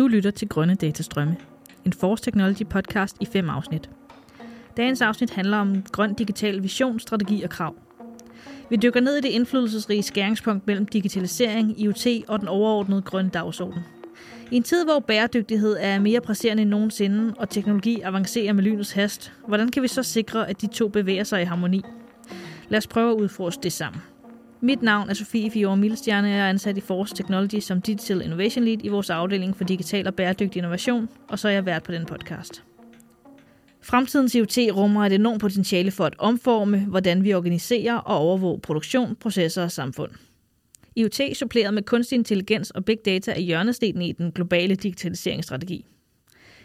Du lytter til Grønne Datastrømme, en Force Technology podcast i fem afsnit. Dagens afsnit handler om grøn digital vision, strategi og krav. Vi dykker ned i det indflydelsesrige skæringspunkt mellem digitalisering, IoT og den overordnede grønne dagsorden. I en tid, hvor bæredygtighed er mere presserende end nogensinde, og teknologi avancerer med lynets hast, hvordan kan vi så sikre, at de to bevæger sig i harmoni? Lad os prøve at udforske det sammen. Mit navn er Sofie Fiore Milstjerne, og jeg er ansat i Force Technology som Digital Innovation Lead i vores afdeling for digital og bæredygtig innovation, og så er jeg vært på den podcast. Fremtidens IoT rummer et enormt potentiale for at omforme, hvordan vi organiserer og overvåger produktion, processer og samfund. IoT suppleret med kunstig intelligens og big data er hjørnestenen i den globale digitaliseringsstrategi.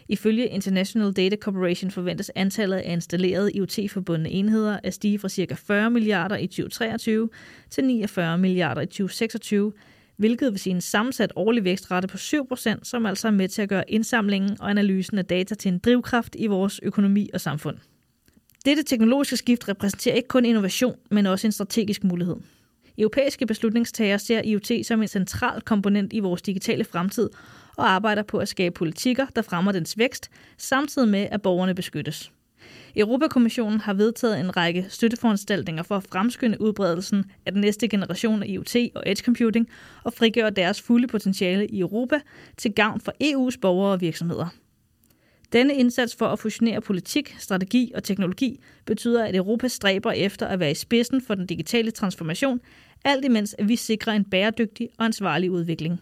Ifølge International Data Corporation forventes antallet af installerede IoT-forbundne enheder at stige fra ca. 40 milliarder i 2023 til 49 milliarder i 2026, hvilket vil sige en sammensat årlig vækstrate på 7%, som altså er med til at gøre indsamlingen og analysen af data til en drivkraft i vores økonomi og samfund. Dette teknologiske skift repræsenterer ikke kun innovation, men også en strategisk mulighed. Europæiske beslutningstagere ser IoT som en central komponent i vores digitale fremtid og arbejder på at skabe politikker, der fremmer dens vækst, samtidig med, at borgerne beskyttes. Europakommissionen har vedtaget en række støtteforanstaltninger for at fremskynde udbredelsen af den næste generation af IoT og edge computing og frigøre deres fulde potentiale i Europa til gavn for EU's borgere og virksomheder. Denne indsats for at fusionere politik, strategi og teknologi betyder, at Europa stræber efter at være i spidsen for den digitale transformation, alt imens at vi sikrer en bæredygtig og ansvarlig udvikling.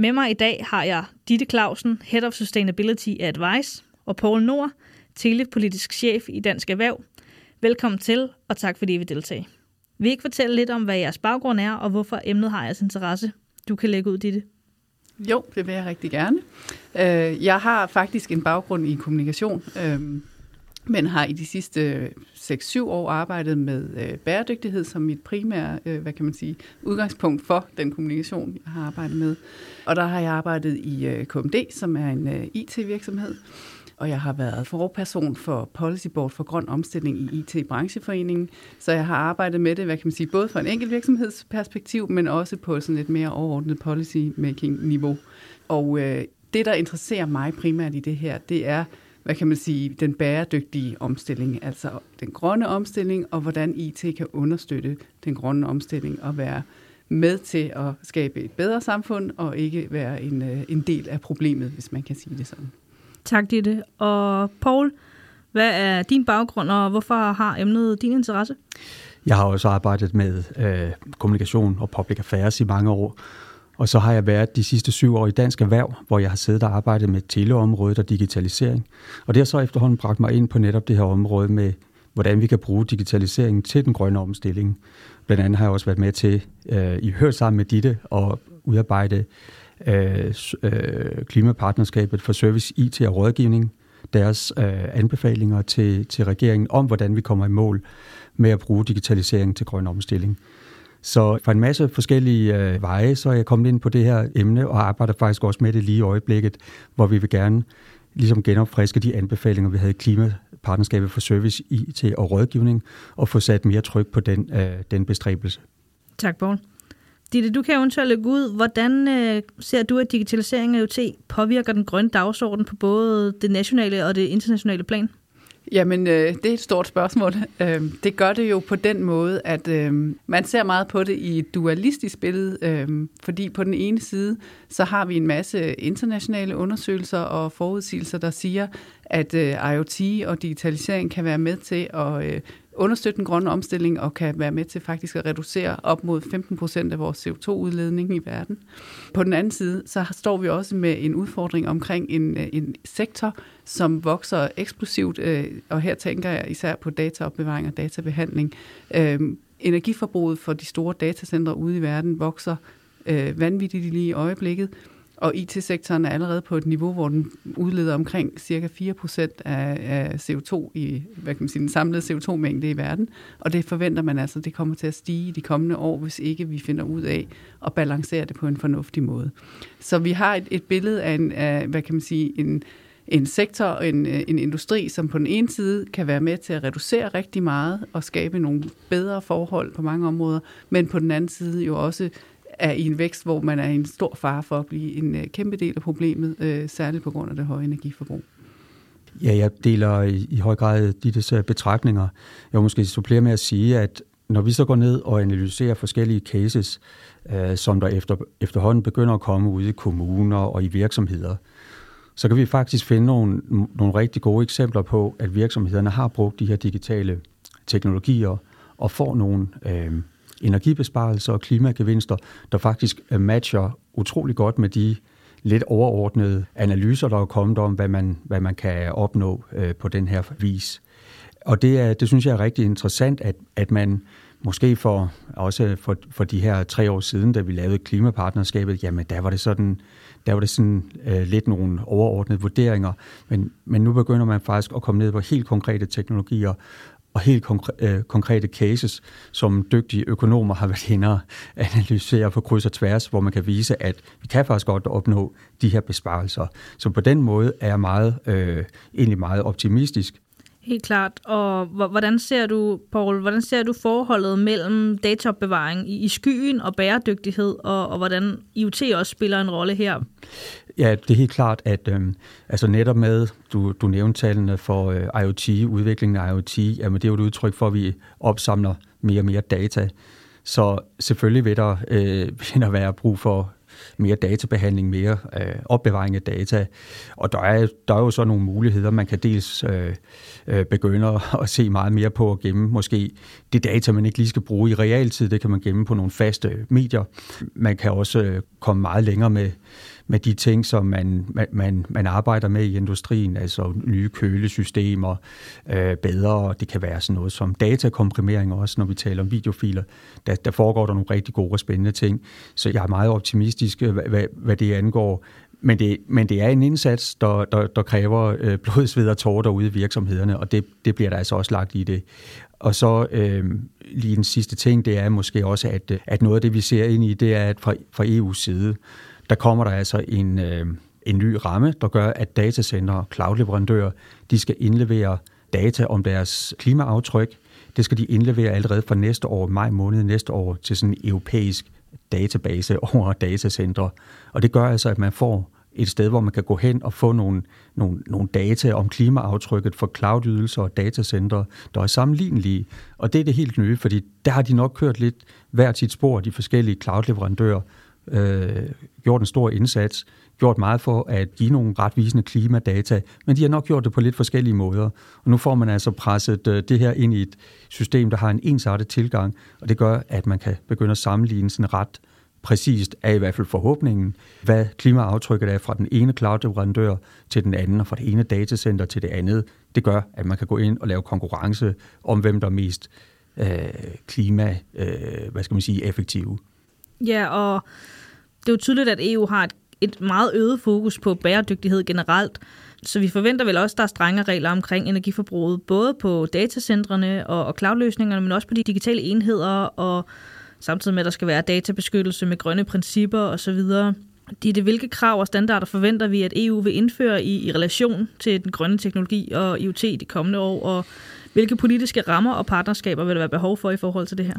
Med mig i dag har jeg Ditte Clausen, Head of Sustainability Advice, og Paul Nord, telepolitisk chef i Dansk Erhverv. Velkommen til, og tak fordi I vil deltage. Vil I ikke fortælle lidt om, hvad jeres baggrund er, og hvorfor emnet har jeres interesse? Du kan lægge ud, Ditte. Jo, det vil jeg rigtig gerne. Øh, jeg har faktisk en baggrund i kommunikation, øhm, men har i de sidste øh, 6-7 år arbejdet med øh, bæredygtighed som mit primære, øh, hvad kan man sige, udgangspunkt for den kommunikation, jeg har arbejdet med. Og der har jeg arbejdet i øh, KMD, som er en IT-virksomhed, og jeg har været forperson for Policy Board for Grøn Omstilling i IT-brancheforeningen, så jeg har arbejdet med det, hvad kan man sige, både fra en enkelt virksomhedsperspektiv, men også på sådan et mere overordnet policy-making-niveau. Og øh, det, der interesserer mig primært i det her, det er, hvad kan man sige, den bæredygtige omstilling, altså den grønne omstilling, og hvordan IT kan understøtte den grønne omstilling og være med til at skabe et bedre samfund, og ikke være en, øh, en del af problemet, hvis man kan sige det sådan. Tak, Ditte. Og Paul, hvad er din baggrund, og hvorfor har emnet din interesse? Jeg har også arbejdet med øh, kommunikation og public affairs i mange år, og så har jeg været de sidste syv år i Dansk Erhverv, hvor jeg har siddet og arbejdet med teleområdet og digitalisering. Og det har så efterhånden bragt mig ind på netop det her område med, hvordan vi kan bruge digitaliseringen til den grønne omstilling. Blandt andet har jeg også været med til, øh, i hør sammen med Ditte, at udarbejde øh, øh, Klimapartnerskabet for Service, IT og Rådgivning, deres øh, anbefalinger til, til regeringen om, hvordan vi kommer i mål med at bruge digitalisering til grøn omstilling. Så fra en masse forskellige øh, veje, så er jeg kommet ind på det her emne og arbejder faktisk også med det lige i øjeblikket, hvor vi vil gerne ligesom genopfriske de anbefalinger, vi havde i Klimapartnerskabet for Service, IT og Rådgivning, og få sat mere tryk på den, øh, den bestræbelse. Tak, Paul. Ditte, du kan eventuelt lægge ud, hvordan øh, ser du, at digitaliseringen af IoT påvirker den grønne dagsorden på både det nationale og det internationale plan? Jamen, øh, det er et stort spørgsmål. Øh, det gør det jo på den måde, at øh, man ser meget på det i et dualistisk billede, øh, fordi på den ene side, så har vi en masse internationale undersøgelser og forudsigelser, der siger, at øh, IoT og digitalisering kan være med til at øh, understøtte den grønne omstilling og kan være med til faktisk at reducere op mod 15 procent af vores CO2-udledning i verden. På den anden side, så står vi også med en udfordring omkring en, øh, en sektor, som vokser eksplosivt, øh, og her tænker jeg især på dataopbevaring og databehandling. Øhm, energiforbruget for de store datacentre ude i verden vokser øh, vanvittigt lige i øjeblikket, og IT-sektoren er allerede på et niveau, hvor den udleder omkring cirka 4% af, af CO2 i hvad kan man sige, den samlede CO2-mængde i verden. Og det forventer man altså, det kommer til at stige de kommende år, hvis ikke vi finder ud af at balancere det på en fornuftig måde. Så vi har et, et billede af, en, af, hvad kan man sige, en, en sektor, en, en industri, som på den ene side kan være med til at reducere rigtig meget og skabe nogle bedre forhold på mange områder, men på den anden side jo også er i en vækst, hvor man er i en stor fare for at blive en øh, kæmpe del af problemet, øh, særligt på grund af det høje energiforbrug. Ja, jeg deler i, i høj grad de øh, betragtninger. Jeg vil måske supplere med at sige, at når vi så går ned og analyserer forskellige cases, øh, som der efter, efterhånden begynder at komme ud i kommuner og i virksomheder, så kan vi faktisk finde nogle, nogle rigtig gode eksempler på, at virksomhederne har brugt de her digitale teknologier og får nogle øh, energibesparelser og klimagevinster, der faktisk øh, matcher utrolig godt med de lidt overordnede analyser, der er kommet om, hvad man, hvad man kan opnå øh, på den her vis. Og det, er, det synes jeg er rigtig interessant, at, at man måske for, også for, for de her tre år siden, da vi lavede klimapartnerskabet, jamen der var det sådan, der var det sådan øh, lidt nogle overordnede vurderinger, men, men nu begynder man faktisk at komme ned på helt konkrete teknologier, og helt konkre- øh, konkrete cases, som dygtige økonomer har været inde og analysere på kryds og tværs, hvor man kan vise, at vi kan faktisk godt opnå de her besparelser. Så på den måde er jeg meget, øh, egentlig meget optimistisk. Helt klart. Og hvordan ser du, Paul, hvordan ser du forholdet mellem dataopbevaring i, i skyen og bæredygtighed, og, og hvordan IoT også spiller en rolle her? Ja, det er helt klart, at øh, altså netop med, du, du nævnte tallene for øh, IoT, udviklingen af IoT, jamen det er jo et udtryk for, at vi opsamler mere og mere data. Så selvfølgelig vil der, øh, vil der være brug for mere databehandling, mere øh, opbevaring af data. Og der er, der er jo så nogle muligheder. Man kan dels øh, øh, begynde at se meget mere på at gemme måske det data, man ikke lige skal bruge i realtid. Det kan man gemme på nogle faste medier. Man kan også øh, komme meget længere med med de ting, som man, man, man arbejder med i industrien, altså nye kølesystemer, øh, bedre, det kan være sådan noget som datakomprimering også, når vi taler om videofiler. Der, der foregår der nogle rigtig gode og spændende ting, så jeg er meget optimistisk, øh, hvad, hvad, hvad det angår. Men det, men det er en indsats, der, der, der kræver øh, blod, sved og tårer derude i virksomhederne, og det, det bliver der altså også lagt i det. Og så øh, lige en sidste ting, det er måske også, at, at noget af det, vi ser ind i, det er, at fra, fra EU's side, der kommer der altså en, øh, en ny ramme, der gør, at datacenter og cloud-leverandører, de skal indlevere data om deres klimaaftryk. Det skal de indlevere allerede fra næste år, maj måned næste år, til sådan en europæisk database over datacenter. Og det gør altså, at man får et sted, hvor man kan gå hen og få nogle, nogle, nogle data om klimaaftrykket for cloud-ydelser og datacenter, der er sammenlignelige. Og det er det helt nye, fordi der har de nok kørt lidt hver sit spor, de forskellige cloud-leverandører, øh, gjort en stor indsats, gjort meget for at give nogle retvisende klimadata, men de har nok gjort det på lidt forskellige måder. Og nu får man altså presset øh, det her ind i et system, der har en ensartet tilgang, og det gør, at man kan begynde at sammenligne sådan ret præcist, er i hvert fald forhåbningen, hvad klimaaftrykket er fra den ene cloud-leverandør til den anden, og fra det ene datacenter til det andet. Det gør, at man kan gå ind og lave konkurrence om, hvem der er mest øh, klima, øh, hvad skal man sige, effektive. Ja, og det er jo tydeligt, at EU har et, et meget øget fokus på bæredygtighed generelt, så vi forventer vel også, at der er strenge regler omkring energiforbruget, både på datacentrene og, og cloudløsningerne, men også på de digitale enheder, og samtidig med, at der skal være databeskyttelse med grønne principper osv. Ditte, hvilke krav og standarder forventer vi, at EU vil indføre i, i relation til den grønne teknologi og IoT de kommende år, og hvilke politiske rammer og partnerskaber vil der være behov for i forhold til det her?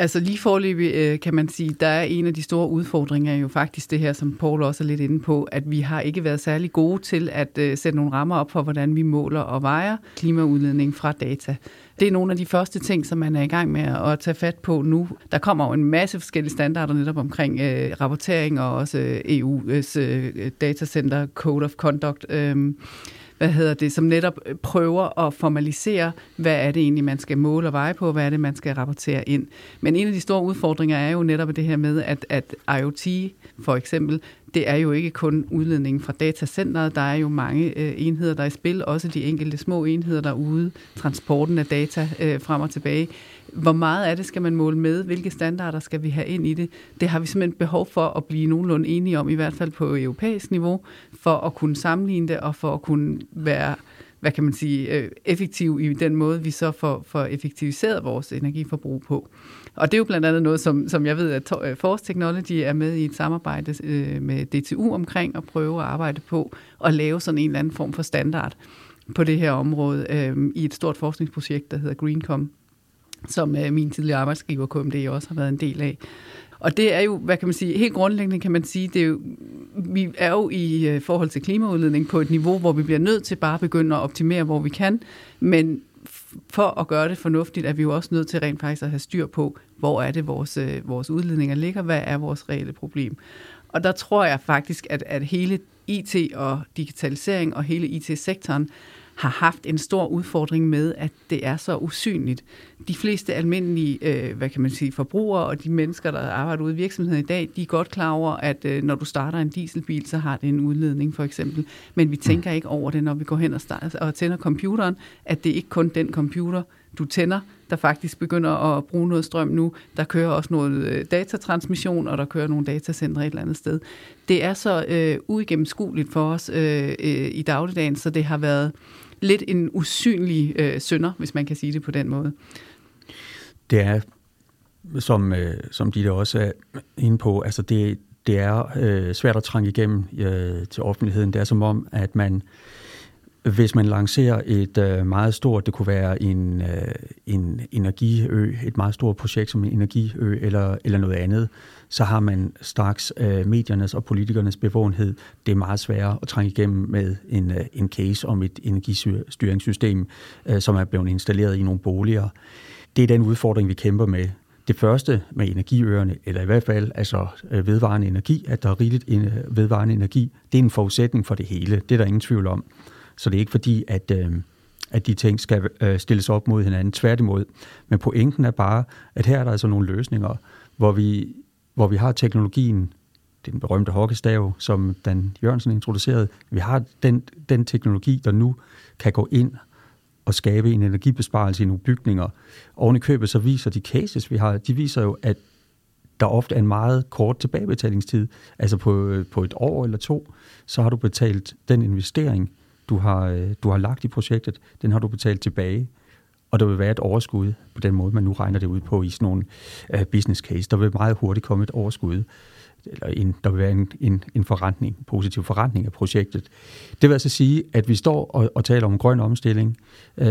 Altså lige forløbig øh, kan man sige, der er en af de store udfordringer jo faktisk det her, som Paul også er lidt inde på, at vi har ikke været særlig gode til at øh, sætte nogle rammer op for, hvordan vi måler og vejer klimaudledning fra data. Det er nogle af de første ting, som man er i gang med at tage fat på nu. Der kommer jo en masse forskellige standarder netop omkring øh, rapportering og også øh, EU's øh, datacenter Code of Conduct. Øh, hvad hedder det, som netop øh, prøver at formalisere, hvad er det egentlig, man skal måle og veje på, hvad er det, man skal rapportere ind. Men en af de store udfordringer er jo netop det her med, at, at IoT for eksempel, det er jo ikke kun udledningen fra datacenteret, der er jo mange øh, enheder, der er i spil, også de enkelte små enheder derude, transporten af data øh, frem og tilbage. Hvor meget af det skal man måle med? Hvilke standarder skal vi have ind i det? Det har vi simpelthen behov for at blive nogenlunde enige om, i hvert fald på europæisk niveau, for at kunne sammenligne det og for at kunne være hvad kan man sige, øh, effektiv i den måde, vi så får, får effektiviseret vores energiforbrug på. Og det er jo blandt andet noget, som, som jeg ved, at øh, Force Technology er med i et samarbejde øh, med DTU omkring at prøve at arbejde på at lave sådan en eller anden form for standard på det her område øh, i et stort forskningsprojekt, der hedder GreenCom, som øh, min tidligere arbejdsgiver KMD også har været en del af. Og det er jo, hvad kan man sige, helt grundlæggende kan man sige, det er jo, vi er jo i øh, forhold til klimaudledning på et niveau, hvor vi bliver nødt til bare at begynde at optimere, hvor vi kan, men for at gøre det fornuftigt, er vi jo også nødt til rent faktisk at have styr på, hvor er det vores, øh, vores udledninger ligger, hvad er vores reelle problem. Og der tror jeg faktisk, at, at hele IT og digitalisering og hele IT-sektoren har haft en stor udfordring med, at det er så usynligt. De fleste almindelige, øh, hvad kan man sige, forbrugere og de mennesker, der arbejder ude i virksomheden i dag, de er godt klar over, at øh, når du starter en dieselbil, så har det en udledning for eksempel. Men vi tænker ikke over det, når vi går hen og, starter, og tænder computeren, at det ikke kun den computer, du tænder, der faktisk begynder at bruge noget strøm nu. Der kører også noget øh, datatransmission, og der kører nogle datacenter et eller andet sted. Det er så øh, uigennemskueligt for os øh, øh, i dagligdagen, så det har været lidt en usynlig øh, sønder, hvis man kan sige det på den måde. Det er, som, øh, som de der også er inde på, altså det, det er øh, svært at trænge igennem øh, til offentligheden. Det er som om, at man hvis man lancerer et øh, meget stort, det kunne være en, øh, en energiø, et meget stort projekt som en energiø eller, eller noget andet, så har man straks øh, mediernes og politikernes bevågenhed. Det er meget sværere at trænge igennem med en, øh, en case om et energistyringssystem, øh, som er blevet installeret i nogle boliger. Det er den udfordring, vi kæmper med. Det første med energiøerne, eller i hvert fald altså øh, vedvarende energi, at der er rigeligt øh, vedvarende energi, det er en forudsætning for det hele. Det er der ingen tvivl om. Så det er ikke fordi, at, øh, at de ting skal øh, stilles op mod hinanden. Tværtimod. Men pointen er bare, at her er der altså nogle løsninger, hvor vi, hvor vi har teknologien, den berømte hockeystav, som Dan Jørgensen introducerede. Vi har den, den teknologi, der nu kan gå ind og skabe en energibesparelse i nogle bygninger. Oven i købet så viser de cases, vi har, de viser jo, at der ofte er en meget kort tilbagebetalingstid. Altså på, øh, på et år eller to, så har du betalt den investering, du har, øh, du har lagt i projektet, den har du betalt tilbage, og der vil være et overskud på den måde, man nu regner det ud på i sådan nogle uh, business case. Der vil meget hurtigt komme et overskud, eller en, der vil være en, en, en forretning, en positiv forretning af projektet. Det vil altså sige, at vi står og, og taler om grøn omstilling uh,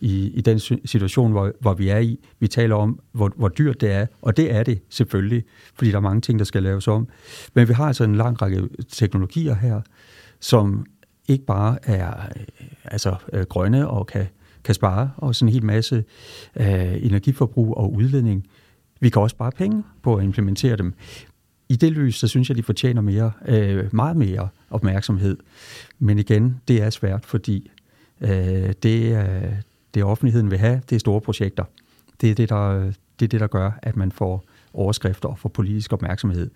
i, i den situation, hvor, hvor vi er i. Vi taler om, hvor, hvor dyrt det er, og det er det selvfølgelig, fordi der er mange ting, der skal laves om. Men vi har altså en lang række teknologier her, som ikke bare er øh, altså, øh, grønne og kan, kan spare og sådan en hel masse øh, energiforbrug og udledning. Vi kan også spare penge på at implementere dem. I det lys, så synes jeg, de fortjener mere, øh, meget mere opmærksomhed. Men igen, det er svært, fordi øh, det, øh, det offentligheden vil have, det er store projekter. Det er det, der, det er det, der gør, at man får overskrifter og for politisk opmærksomhed.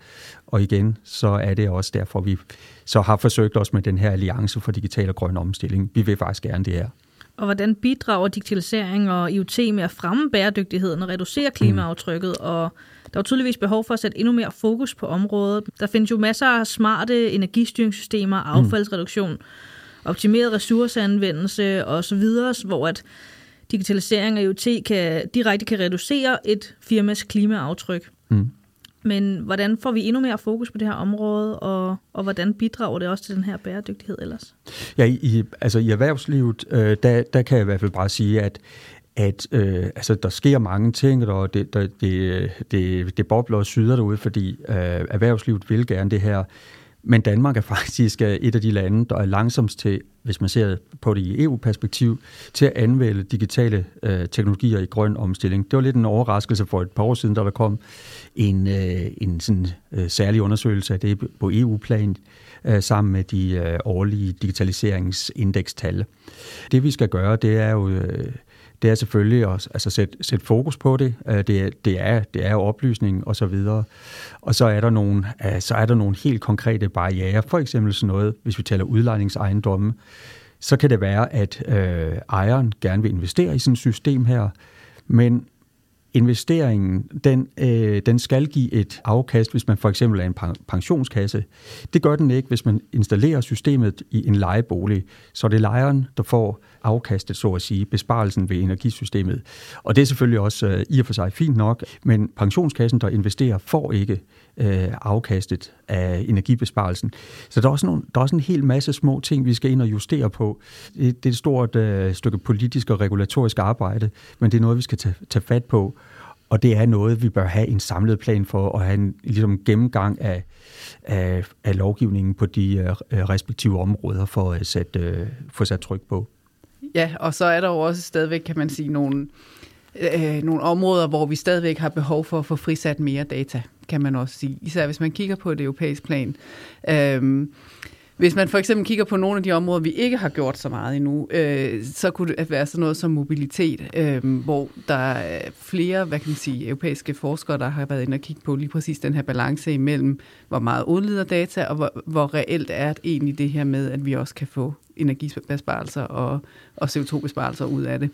Og igen, så er det også derfor, vi så har forsøgt os med den her alliance for digital og grøn omstilling. Vi vil faktisk gerne det her. Og hvordan bidrager digitalisering og IoT med at fremme bæredygtigheden og reducere klimaaftrykket? Mm. Og der er tydeligvis behov for at sætte endnu mere fokus på området. Der findes jo masser af smarte energistyringssystemer, mm. affaldsreduktion, mm. optimeret ressourceanvendelse osv., hvor at digitalisering af IoT kan, direkte kan reducere et firmas klimaaftryk. Mm. Men hvordan får vi endnu mere fokus på det her område, og, og hvordan bidrager det også til den her bæredygtighed ellers? Ja, i, altså i erhvervslivet, øh, der, der kan jeg i hvert fald bare sige, at at øh, altså, der sker mange ting, og det, der, det, det, det bobler og syder derude, fordi øh, erhvervslivet vil gerne det her. Men Danmark er faktisk øh, et af de lande, der er langsomst til, hvis man ser på det i EU-perspektiv, til at anvende digitale øh, teknologier i grøn omstilling. Det var lidt en overraskelse for et par år siden, da der kom en, øh, en sådan, øh, særlig undersøgelse af det på EU-plan øh, sammen med de øh, årlige digitaliseringsindekstal. Det vi skal gøre, det er jo... Øh, det er selvfølgelig at altså sætte, sæt fokus på det. Øh, det, er, det, er, det er oplysning og så videre. Og så er, der nogle, øh, så er der nogle helt konkrete barriere. For eksempel sådan noget, hvis vi taler udlejningsejendomme, så kan det være, at øh, ejeren gerne vil investere i sådan et system her, men investeringen, den, øh, den skal give et afkast, hvis man for eksempel er en pensionskasse. Det gør den ikke, hvis man installerer systemet i en lejebolig. Så det er lejeren, der får afkastet, så at sige, besparelsen ved energisystemet. Og det er selvfølgelig også øh, i og for sig fint nok, men pensionskassen, der investerer, får ikke øh, afkastet af energibesparelsen. Så der er, også nogle, der er også en hel masse små ting, vi skal ind og justere på. Det, det er et stort øh, stykke politisk og regulatorisk arbejde, men det er noget, vi skal tage, tage fat på. og det er noget, vi bør have en samlet plan for, at have en ligesom, gennemgang af, af, af lovgivningen på de uh, respektive områder for at sætte, uh, få sat tryk på. Ja, og så er der jo også stadigvæk, kan man sige, nogle, øh, nogle områder, hvor vi stadigvæk har behov for at få frisat mere data, kan man også sige. Især hvis man kigger på det europæiske plan. Øh, hvis man for eksempel kigger på nogle af de områder, vi ikke har gjort så meget endnu, øh, så kunne det være sådan noget som mobilitet, øh, hvor der er flere, hvad kan man sige, europæiske forskere, der har været inde og kigge på lige præcis den her balance imellem, hvor meget udleder data, og hvor, hvor reelt er det egentlig det her med, at vi også kan få energibesparelser og, og CO2-besparelser ud af det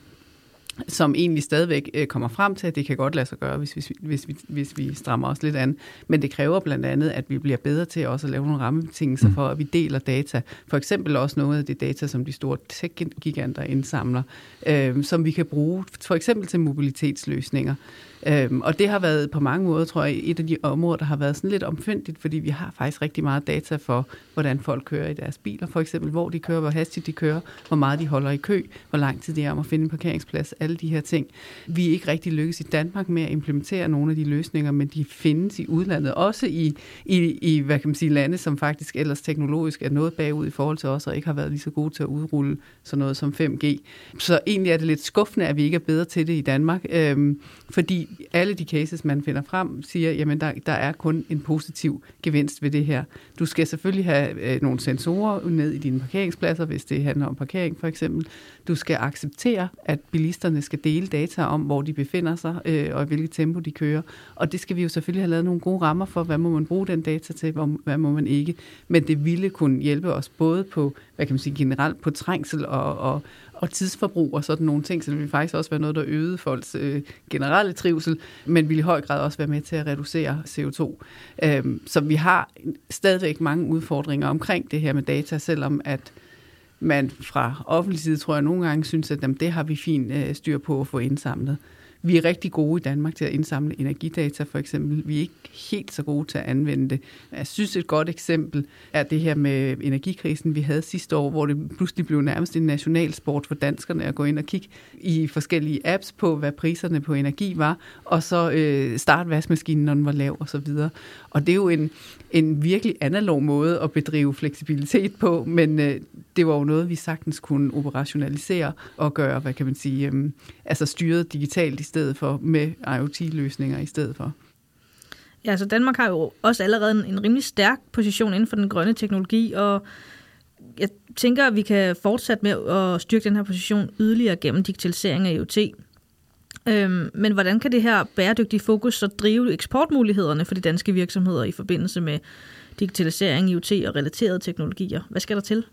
som egentlig stadigvæk øh, kommer frem til, at det kan godt lade sig gøre, hvis, hvis, hvis, vi, hvis vi strammer os lidt an. Men det kræver blandt andet, at vi bliver bedre til også at lave nogle rammebetingelser mm. for, at vi deler data. For eksempel også noget af det data, som de store tech-giganter indsamler, øh, som vi kan bruge for eksempel til mobilitetsløsninger. Øhm, og det har været på mange måder, tror jeg, et af de områder, der har været sådan lidt omfændigt, fordi vi har faktisk rigtig meget data for, hvordan folk kører i deres biler, for eksempel hvor de kører, hvor hastigt de kører, hvor meget de holder i kø, hvor lang tid det er om at finde en parkeringsplads, alle de her ting. Vi er ikke rigtig lykkes i Danmark med at implementere nogle af de løsninger, men de findes i udlandet, også i, i, i hvad kan man sige, lande, som faktisk ellers teknologisk er noget bagud i forhold til os, og ikke har været lige så gode til at udrulle sådan noget som 5G. Så egentlig er det lidt skuffende, at vi ikke er bedre til det i Danmark, øhm, fordi alle de cases, man finder frem, siger, jamen der, der er kun en positiv gevinst ved det her. Du skal selvfølgelig have øh, nogle sensorer ned i dine parkeringspladser, hvis det handler om parkering for eksempel. Du skal acceptere, at bilisterne skal dele data om, hvor de befinder sig, øh, og i hvilket tempo de kører. Og det skal vi jo selvfølgelig have lavet nogle gode rammer for, hvad må man bruge den data til, hvad må man ikke. Men det ville kunne hjælpe os både på, hvad kan man sige, generelt på trængsel og, og, og tidsforbrug og sådan nogle ting, så det ville faktisk også være noget, der øgede folks øh, generelle trivsel, men ville i høj grad også være med til at reducere CO2. Øhm, så vi har stadigvæk mange udfordringer omkring det her med data, selvom at man fra offentlig side, tror jeg, nogle gange synes, at jamen, det har vi fint øh, styr på at få indsamlet. Vi er rigtig gode i Danmark til at indsamle energidata, for eksempel. Vi er ikke helt så gode til at anvende det. Jeg synes, et godt eksempel er det her med energikrisen, vi havde sidste år, hvor det pludselig blev nærmest en nationalsport for danskerne at gå ind og kigge i forskellige apps på, hvad priserne på energi var, og så øh, starte vaskemaskinen, når den var lav og så videre. Og det er jo en, en virkelig analog måde at bedrive fleksibilitet på, men øh, det var jo noget, vi sagtens kunne operationalisere og gøre, hvad kan man sige, øh, altså styret digitalt i stedet for, med IoT-løsninger i stedet for. Ja, så Danmark har jo også allerede en, en rimelig stærk position inden for den grønne teknologi, og jeg tænker, at vi kan fortsætte med at styrke den her position yderligere gennem digitalisering af IoT. Øhm, men hvordan kan det her bæredygtige fokus så drive eksportmulighederne for de danske virksomheder i forbindelse med digitalisering, IoT og relaterede teknologier? Hvad skal der til?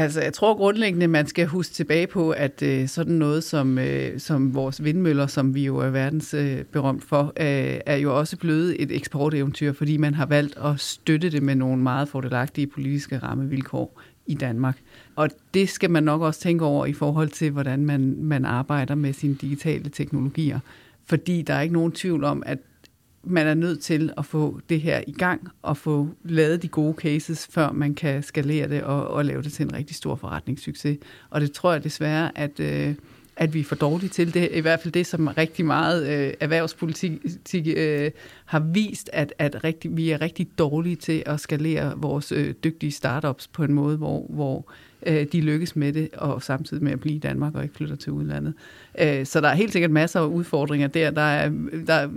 Altså, jeg tror grundlæggende, man skal huske tilbage på, at øh, sådan noget som, øh, som vores vindmøller, som vi jo er verdensberømt øh, berømt for, øh, er jo også blevet et eksporteventyr, fordi man har valgt at støtte det med nogle meget fordelagtige politiske rammevilkår i Danmark. Og det skal man nok også tænke over i forhold til, hvordan man, man arbejder med sine digitale teknologier. Fordi der er ikke nogen tvivl om, at man er nødt til at få det her i gang og få lavet de gode cases, før man kan skalere det og, og lave det til en rigtig stor forretningssucces. Og det tror jeg desværre, at, øh, at vi er for dårlige til. Det i hvert fald det, som rigtig meget øh, erhvervspolitik øh, har vist, at, at rigtig, vi er rigtig dårlige til at skalere vores øh, dygtige startups på en måde, hvor, hvor øh, de lykkes med det, og samtidig med at blive i Danmark og ikke flytter til udlandet. Øh, så der er helt sikkert masser af udfordringer der. Der, er, der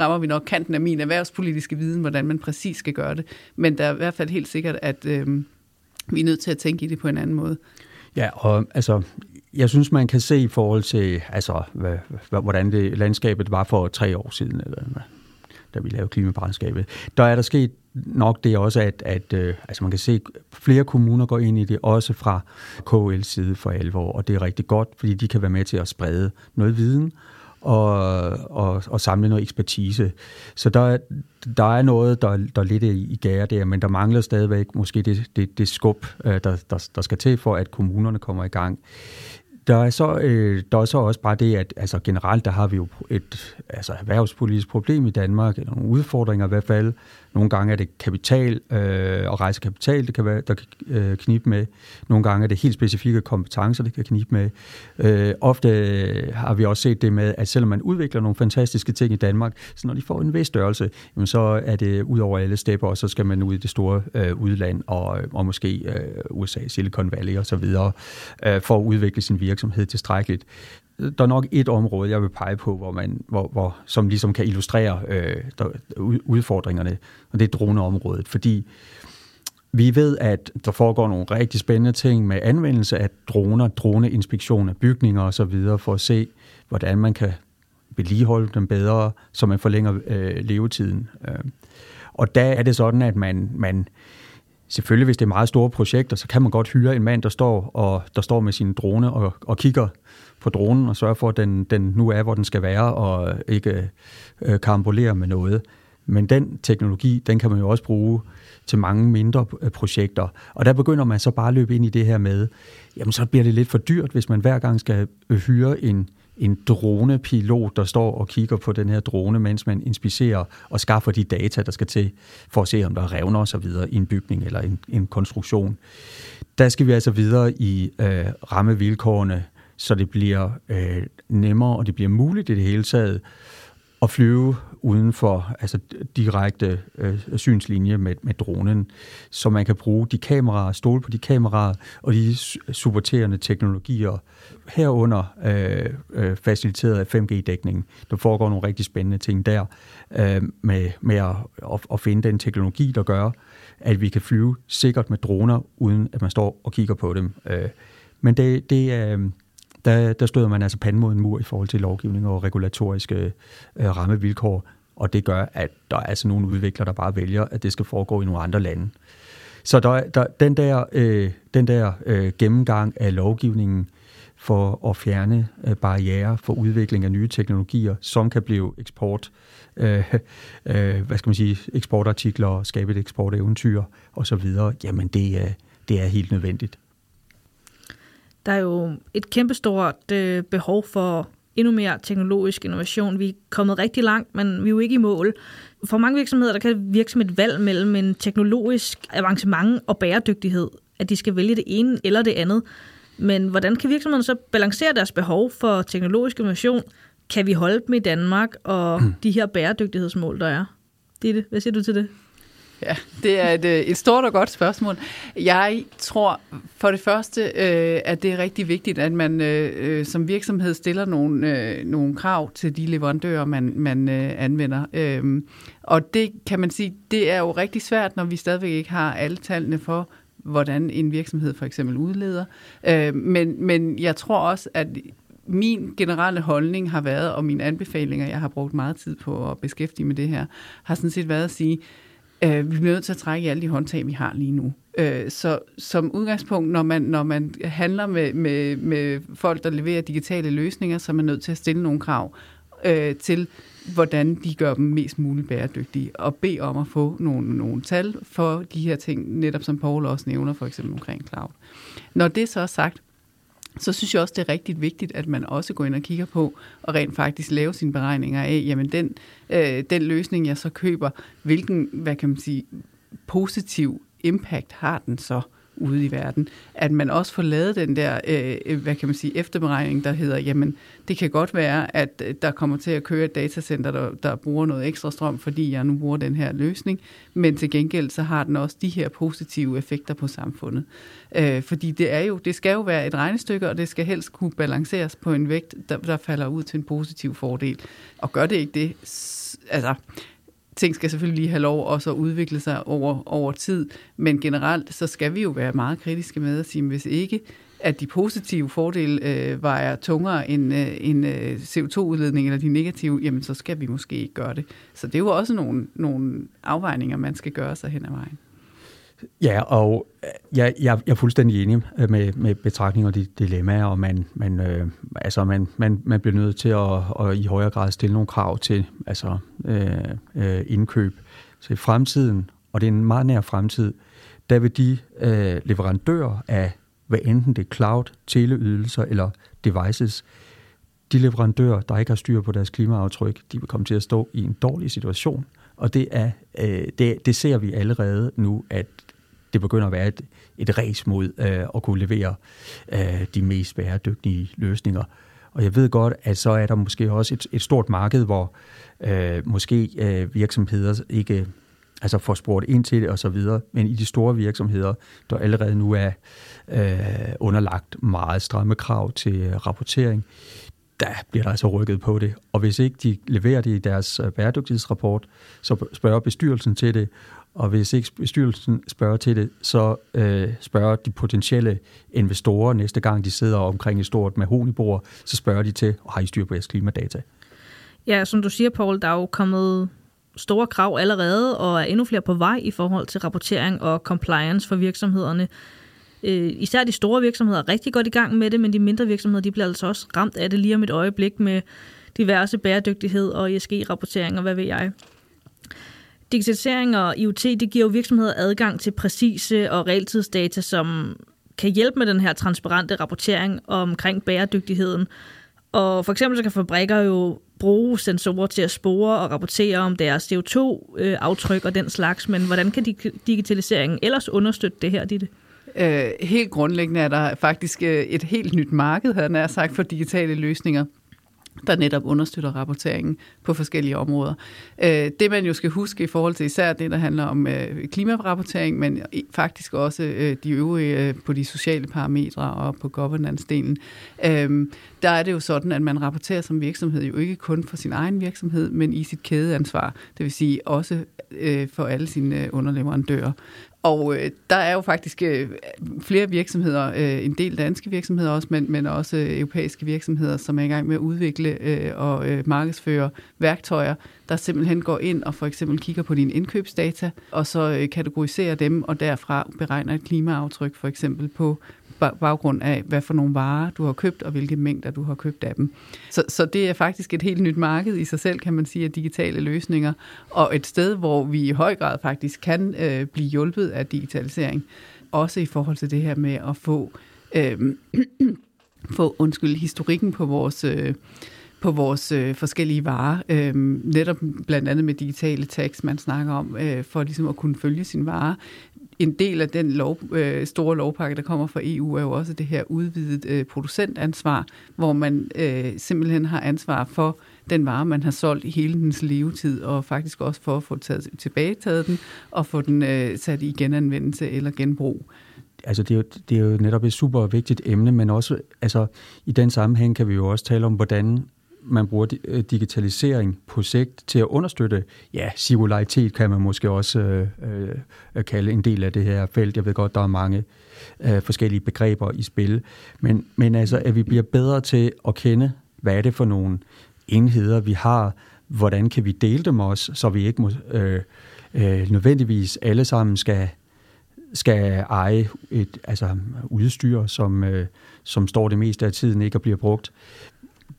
rammer vi nok kanten af min erhvervspolitiske viden, hvordan man præcis skal gøre det. Men der er i hvert fald helt sikkert, at øh, vi er nødt til at tænke i det på en anden måde. Ja, og altså, jeg synes, man kan se i forhold til, altså, hvad, hvordan det landskabet var for tre år siden, eller da vi lavede klimaberedskabet. Der er der sket nok det også, at, at øh, altså man kan se, flere kommuner går ind i det, også fra KL's side for alvor, og det er rigtig godt, fordi de kan være med til at sprede noget viden og, og, og samle noget ekspertise. Så der, der er noget, der, der er lidt i, gære der, men der mangler stadigvæk måske det, det, det skub, øh, der, der, der skal til for, at kommunerne kommer i gang. Der er, så, øh, der er så også bare det, at altså, generelt der har vi jo et altså, erhvervspolitisk problem i Danmark, eller nogle udfordringer i hvert fald, Nogle gange er det kapital øh, og rejse kapital, det kan være, der kan øh, knibe med. Nogle gange er det helt specifikke kompetencer, det kan knibe med. Øh, ofte øh, har vi også set det med, at selvom man udvikler nogle fantastiske ting i Danmark, så når de får en vis størrelse, jamen så er det ud over alle stepper, og så skal man ud i det store øh, udland, og, og måske øh, USA, Silicon Valley osv., øh, for at udvikle sin virksomhed tilstrækkeligt der er nok et område, jeg vil pege på, hvor man, hvor, hvor, som ligesom kan illustrere øh, der, udfordringerne, og det er droneområdet. Fordi vi ved, at der foregår nogle rigtig spændende ting med anvendelse af droner, droneinspektion af bygninger osv., for at se, hvordan man kan vedligeholde dem bedre, så man forlænger øh, levetiden. Øh. Og der er det sådan, at man, man selvfølgelig, hvis det er meget store projekter, så kan man godt hyre en mand, der står, og, der står med sin drone og, og kigger på dronen og sørger for, at den, den nu er, hvor den skal være, og ikke øh, karambolerer med noget. Men den teknologi, den kan man jo også bruge til mange mindre øh, projekter. Og der begynder man så bare at løbe ind i det her med, jamen så bliver det lidt for dyrt, hvis man hver gang skal hyre en, en dronepilot, der står og kigger på den her drone, mens man inspicerer og skaffer de data, der skal til, for at se, om der er revner og så videre i en bygning eller en, en konstruktion. Der skal vi altså videre i øh, rammevilkårene, så det bliver øh, nemmere, og det bliver muligt i det hele taget at flyve uden for altså direkte øh, synslinje med, med dronen, så man kan bruge de kameraer, stole på de kameraer og de supporterende teknologier herunder øh, øh, faciliteret af 5G-dækningen. Der foregår nogle rigtig spændende ting der øh, med, med at, at, at finde den teknologi, der gør, at vi kan flyve sikkert med droner, uden at man står og kigger på dem. Øh, men det, det er... Øh, der, der støder man altså panden mod en mur i forhold til lovgivning og regulatoriske øh, rammevilkår, og det gør, at der er altså nogle udviklere, der bare vælger, at det skal foregå i nogle andre lande. Så der, der, den der, øh, den der øh, gennemgang af lovgivningen for at fjerne øh, barriere for udvikling af nye teknologier, som kan blive eksport, øh, øh, hvad skal man sige, eksportartikler, skabe et eksporteventyr osv., jamen det, øh, det er helt nødvendigt. Der er jo et kæmpestort øh, behov for endnu mere teknologisk innovation. Vi er kommet rigtig langt, men vi er jo ikke i mål. For mange virksomheder der kan det virke som et valg mellem en teknologisk avancement og bæredygtighed, at de skal vælge det ene eller det andet. Men hvordan kan virksomhederne så balancere deres behov for teknologisk innovation? Kan vi holde dem i Danmark og mm. de her bæredygtighedsmål, der er? Ditte, hvad siger du til det? Ja, det er et, øh, et stort og godt spørgsmål. Jeg tror for det første, øh, at det er rigtig vigtigt, at man øh, øh, som virksomhed stiller nogle, øh, nogle krav til de leverandører, man, man øh, anvender. Øh, og det kan man sige, det er jo rigtig svært, når vi stadigvæk ikke har alle tallene for, hvordan en virksomhed for eksempel udleder. Øh, men, men jeg tror også, at min generelle holdning har været, og mine anbefalinger, jeg har brugt meget tid på at beskæftige med det her, har sådan set været at sige, Øh, vi bliver nødt til at trække i alle de håndtag, vi har lige nu. Øh, så som udgangspunkt, når man, når man handler med, med, med folk, der leverer digitale løsninger, så er man nødt til at stille nogle krav øh, til, hvordan de gør dem mest muligt bæredygtige, og bede om at få nogle, nogle tal for de her ting, netop som Paul også nævner, for eksempel omkring cloud. Når det så er sagt, så synes jeg også, det er rigtig vigtigt, at man også går ind og kigger på, og rent faktisk lave sine beregninger af, jamen den, øh, den løsning, jeg så køber, hvilken, hvad kan man sige, positiv impact har den så? Ude i verden, at man også får lavet den der, øh, øh, hvad kan man sige, efterberegning, der hedder, jamen, det kan godt være, at øh, der kommer til at køre et datacenter, der, der bruger noget ekstra strøm, fordi jeg nu bruger den her løsning, men til gengæld så har den også de her positive effekter på samfundet. Øh, fordi det er jo, det skal jo være et regnestykke, og det skal helst kunne balanceres på en vægt, der, der falder ud til en positiv fordel. Og gør det ikke det, altså, ting skal selvfølgelig lige have lov også at udvikle sig over, over tid, men generelt så skal vi jo være meget kritiske med at sige, hvis ikke at de positive fordele øh, vejer tungere end, øh, end øh, CO2-udledning eller de negative, jamen så skal vi måske ikke gøre det. Så det er jo også nogle, nogle afvejninger, man skal gøre sig hen ad vejen. Ja, og øh, jeg, jeg, jeg er fuldstændig enig øh, med, med betragtninger og de dilemmaer, og man, man, øh, altså man, man, man bliver nødt til at, at i højere grad stille nogle krav til altså, øh, øh, indkøb. Så i fremtiden, og det er en meget nær fremtid, der vil de øh, leverandører af, hvad enten det er cloud, teleydelser eller devices, de leverandører, der ikke har styr på deres klimaaftryk, de vil komme til at stå i en dårlig situation Og det, er, øh, det, det ser vi allerede nu, at det begynder at være et, et res mod øh, at kunne levere øh, de mest bæredygtige løsninger. Og jeg ved godt, at så er der måske også et, et stort marked, hvor øh, måske øh, virksomheder ikke altså får spurgt ind til det og så videre. Men i de store virksomheder, der allerede nu er øh, underlagt meget stramme krav til rapportering, der bliver der altså rykket på det. Og hvis ikke de leverer det i deres øh, bæredygtighedsrapport, så spørger bestyrelsen til det, og hvis ikke bestyrelsen spørger til det, så øh, spørger de potentielle investorer næste gang, de sidder omkring et stort mahonibord, så spørger de til, har I styr på jeres klimadata? Ja, som du siger, Paul, der er jo kommet store krav allerede, og er endnu flere på vej i forhold til rapportering og compliance for virksomhederne. Øh, især de store virksomheder er rigtig godt i gang med det, men de mindre virksomheder de bliver altså også ramt af det lige om et øjeblik med diverse bæredygtighed og ESG-rapportering og hvad ved jeg. Digitalisering og IoT det giver jo virksomheder adgang til præcise og realtidsdata, som kan hjælpe med den her transparente rapportering omkring bæredygtigheden. Og for eksempel så kan fabrikker jo bruge sensorer til at spore og rapportere om deres CO2-aftryk øh, og den slags, men hvordan kan digitaliseringen ellers understøtte det her, Ditte? Øh, helt grundlæggende er der faktisk øh, et helt nyt marked, havde jeg sagt, for digitale løsninger der netop understøtter rapporteringen på forskellige områder. Øh, det man jo skal huske i forhold til især det, der handler om øh, klimarapportering, men faktisk også øh, de øvrige på de sociale parametre og på governance-delen, der er det jo sådan, at man rapporterer som virksomhed jo ikke kun for sin egen virksomhed, men i sit kædeansvar. Det vil sige også for alle sine underleverandører. Og øh, der er jo faktisk øh, flere virksomheder, øh, en del danske virksomheder også, men, men også øh, europæiske virksomheder, som er i gang med at udvikle øh, og øh, markedsføre værktøjer, der simpelthen går ind og for eksempel kigger på dine indkøbsdata, og så øh, kategoriserer dem, og derfra beregner et klimaaftryk for eksempel på baggrund af, hvad for nogle varer du har købt, og hvilke mængder du har købt af dem. Så, så det er faktisk et helt nyt marked i sig selv, kan man sige, af digitale løsninger, og et sted, hvor vi i høj grad faktisk kan øh, blive hjulpet af digitalisering, også i forhold til det her med at få, øh, få undskyld, historikken på vores... Øh, på vores øh, forskellige varer, øh, netop blandt andet med digitale tags, man snakker om, øh, for ligesom at kunne følge sin varer en del af den lov, øh, store lovpakke, der kommer fra EU, er jo også det her udvidet øh, producentansvar, hvor man øh, simpelthen har ansvar for den vare, man har solgt i hele dens levetid, og faktisk også for at få taget, tilbagetaget den, og få den øh, sat i genanvendelse eller genbrug. Altså det er, jo, det er jo netop et super vigtigt emne, men også altså, i den sammenhæng kan vi jo også tale om, hvordan man bruger øh, digitalisering på sigt til at understøtte, ja, singularitet kan man måske også øh, øh, kalde en del af det her felt. Jeg ved godt, der er mange øh, forskellige begreber i spil, men, men altså, at vi bliver bedre til at kende, hvad er det for nogle enheder, vi har, hvordan kan vi dele dem også, så vi ikke må, øh, øh, nødvendigvis alle sammen skal skal eje et altså udstyr, som, øh, som står det meste af tiden ikke og bliver brugt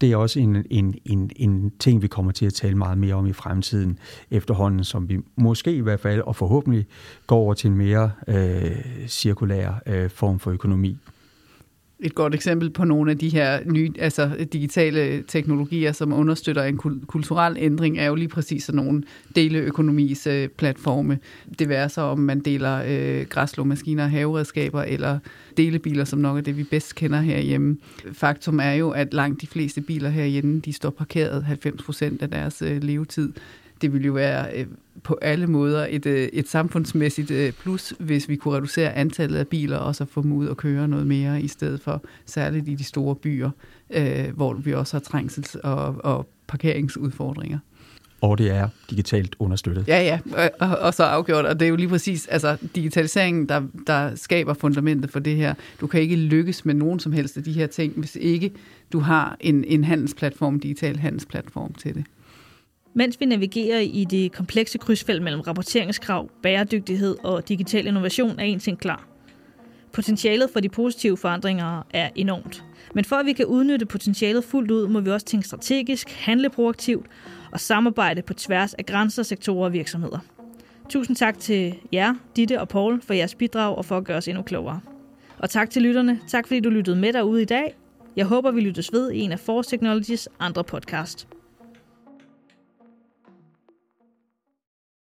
det er også en, en, en, en ting, vi kommer til at tale meget mere om i fremtiden efterhånden, som vi måske i hvert fald og forhåbentlig går over til en mere øh, cirkulær øh, form for økonomi et godt eksempel på nogle af de her nye, altså digitale teknologier, som understøtter en kulturel ændring, er jo lige præcis sådan nogle deleøkonomis øh, platforme. Det være så, om man deler øh, græslåmaskiner, haveredskaber eller delebiler, som nok er det, vi bedst kender herhjemme. Faktum er jo, at langt de fleste biler herhjemme, de står parkeret 90 procent af deres øh, levetid det ville jo være øh, på alle måder et, øh, et samfundsmæssigt øh, plus, hvis vi kunne reducere antallet af biler og så få dem ud og køre noget mere, i stedet for særligt i de store byer, øh, hvor vi også har trængsels- og, og parkeringsudfordringer. Og det er digitalt understøttet. Ja, ja, og, og så afgjort. Og det er jo lige præcis altså, digitaliseringen, der, der skaber fundamentet for det her. Du kan ikke lykkes med nogen som helst af de her ting, hvis ikke du har en, en handelsplatform, digital handelsplatform til det. Mens vi navigerer i det komplekse krydsfelt mellem rapporteringskrav, bæredygtighed og digital innovation, er en ting klar. Potentialet for de positive forandringer er enormt. Men for at vi kan udnytte potentialet fuldt ud, må vi også tænke strategisk, handle proaktivt og samarbejde på tværs af grænser, sektorer og virksomheder. Tusind tak til jer, Ditte og Paul, for jeres bidrag og for at gøre os endnu klogere. Og tak til lytterne. Tak fordi du lyttede med derude i dag. Jeg håber, vi lyttes ved i en af Force Technologies andre podcast.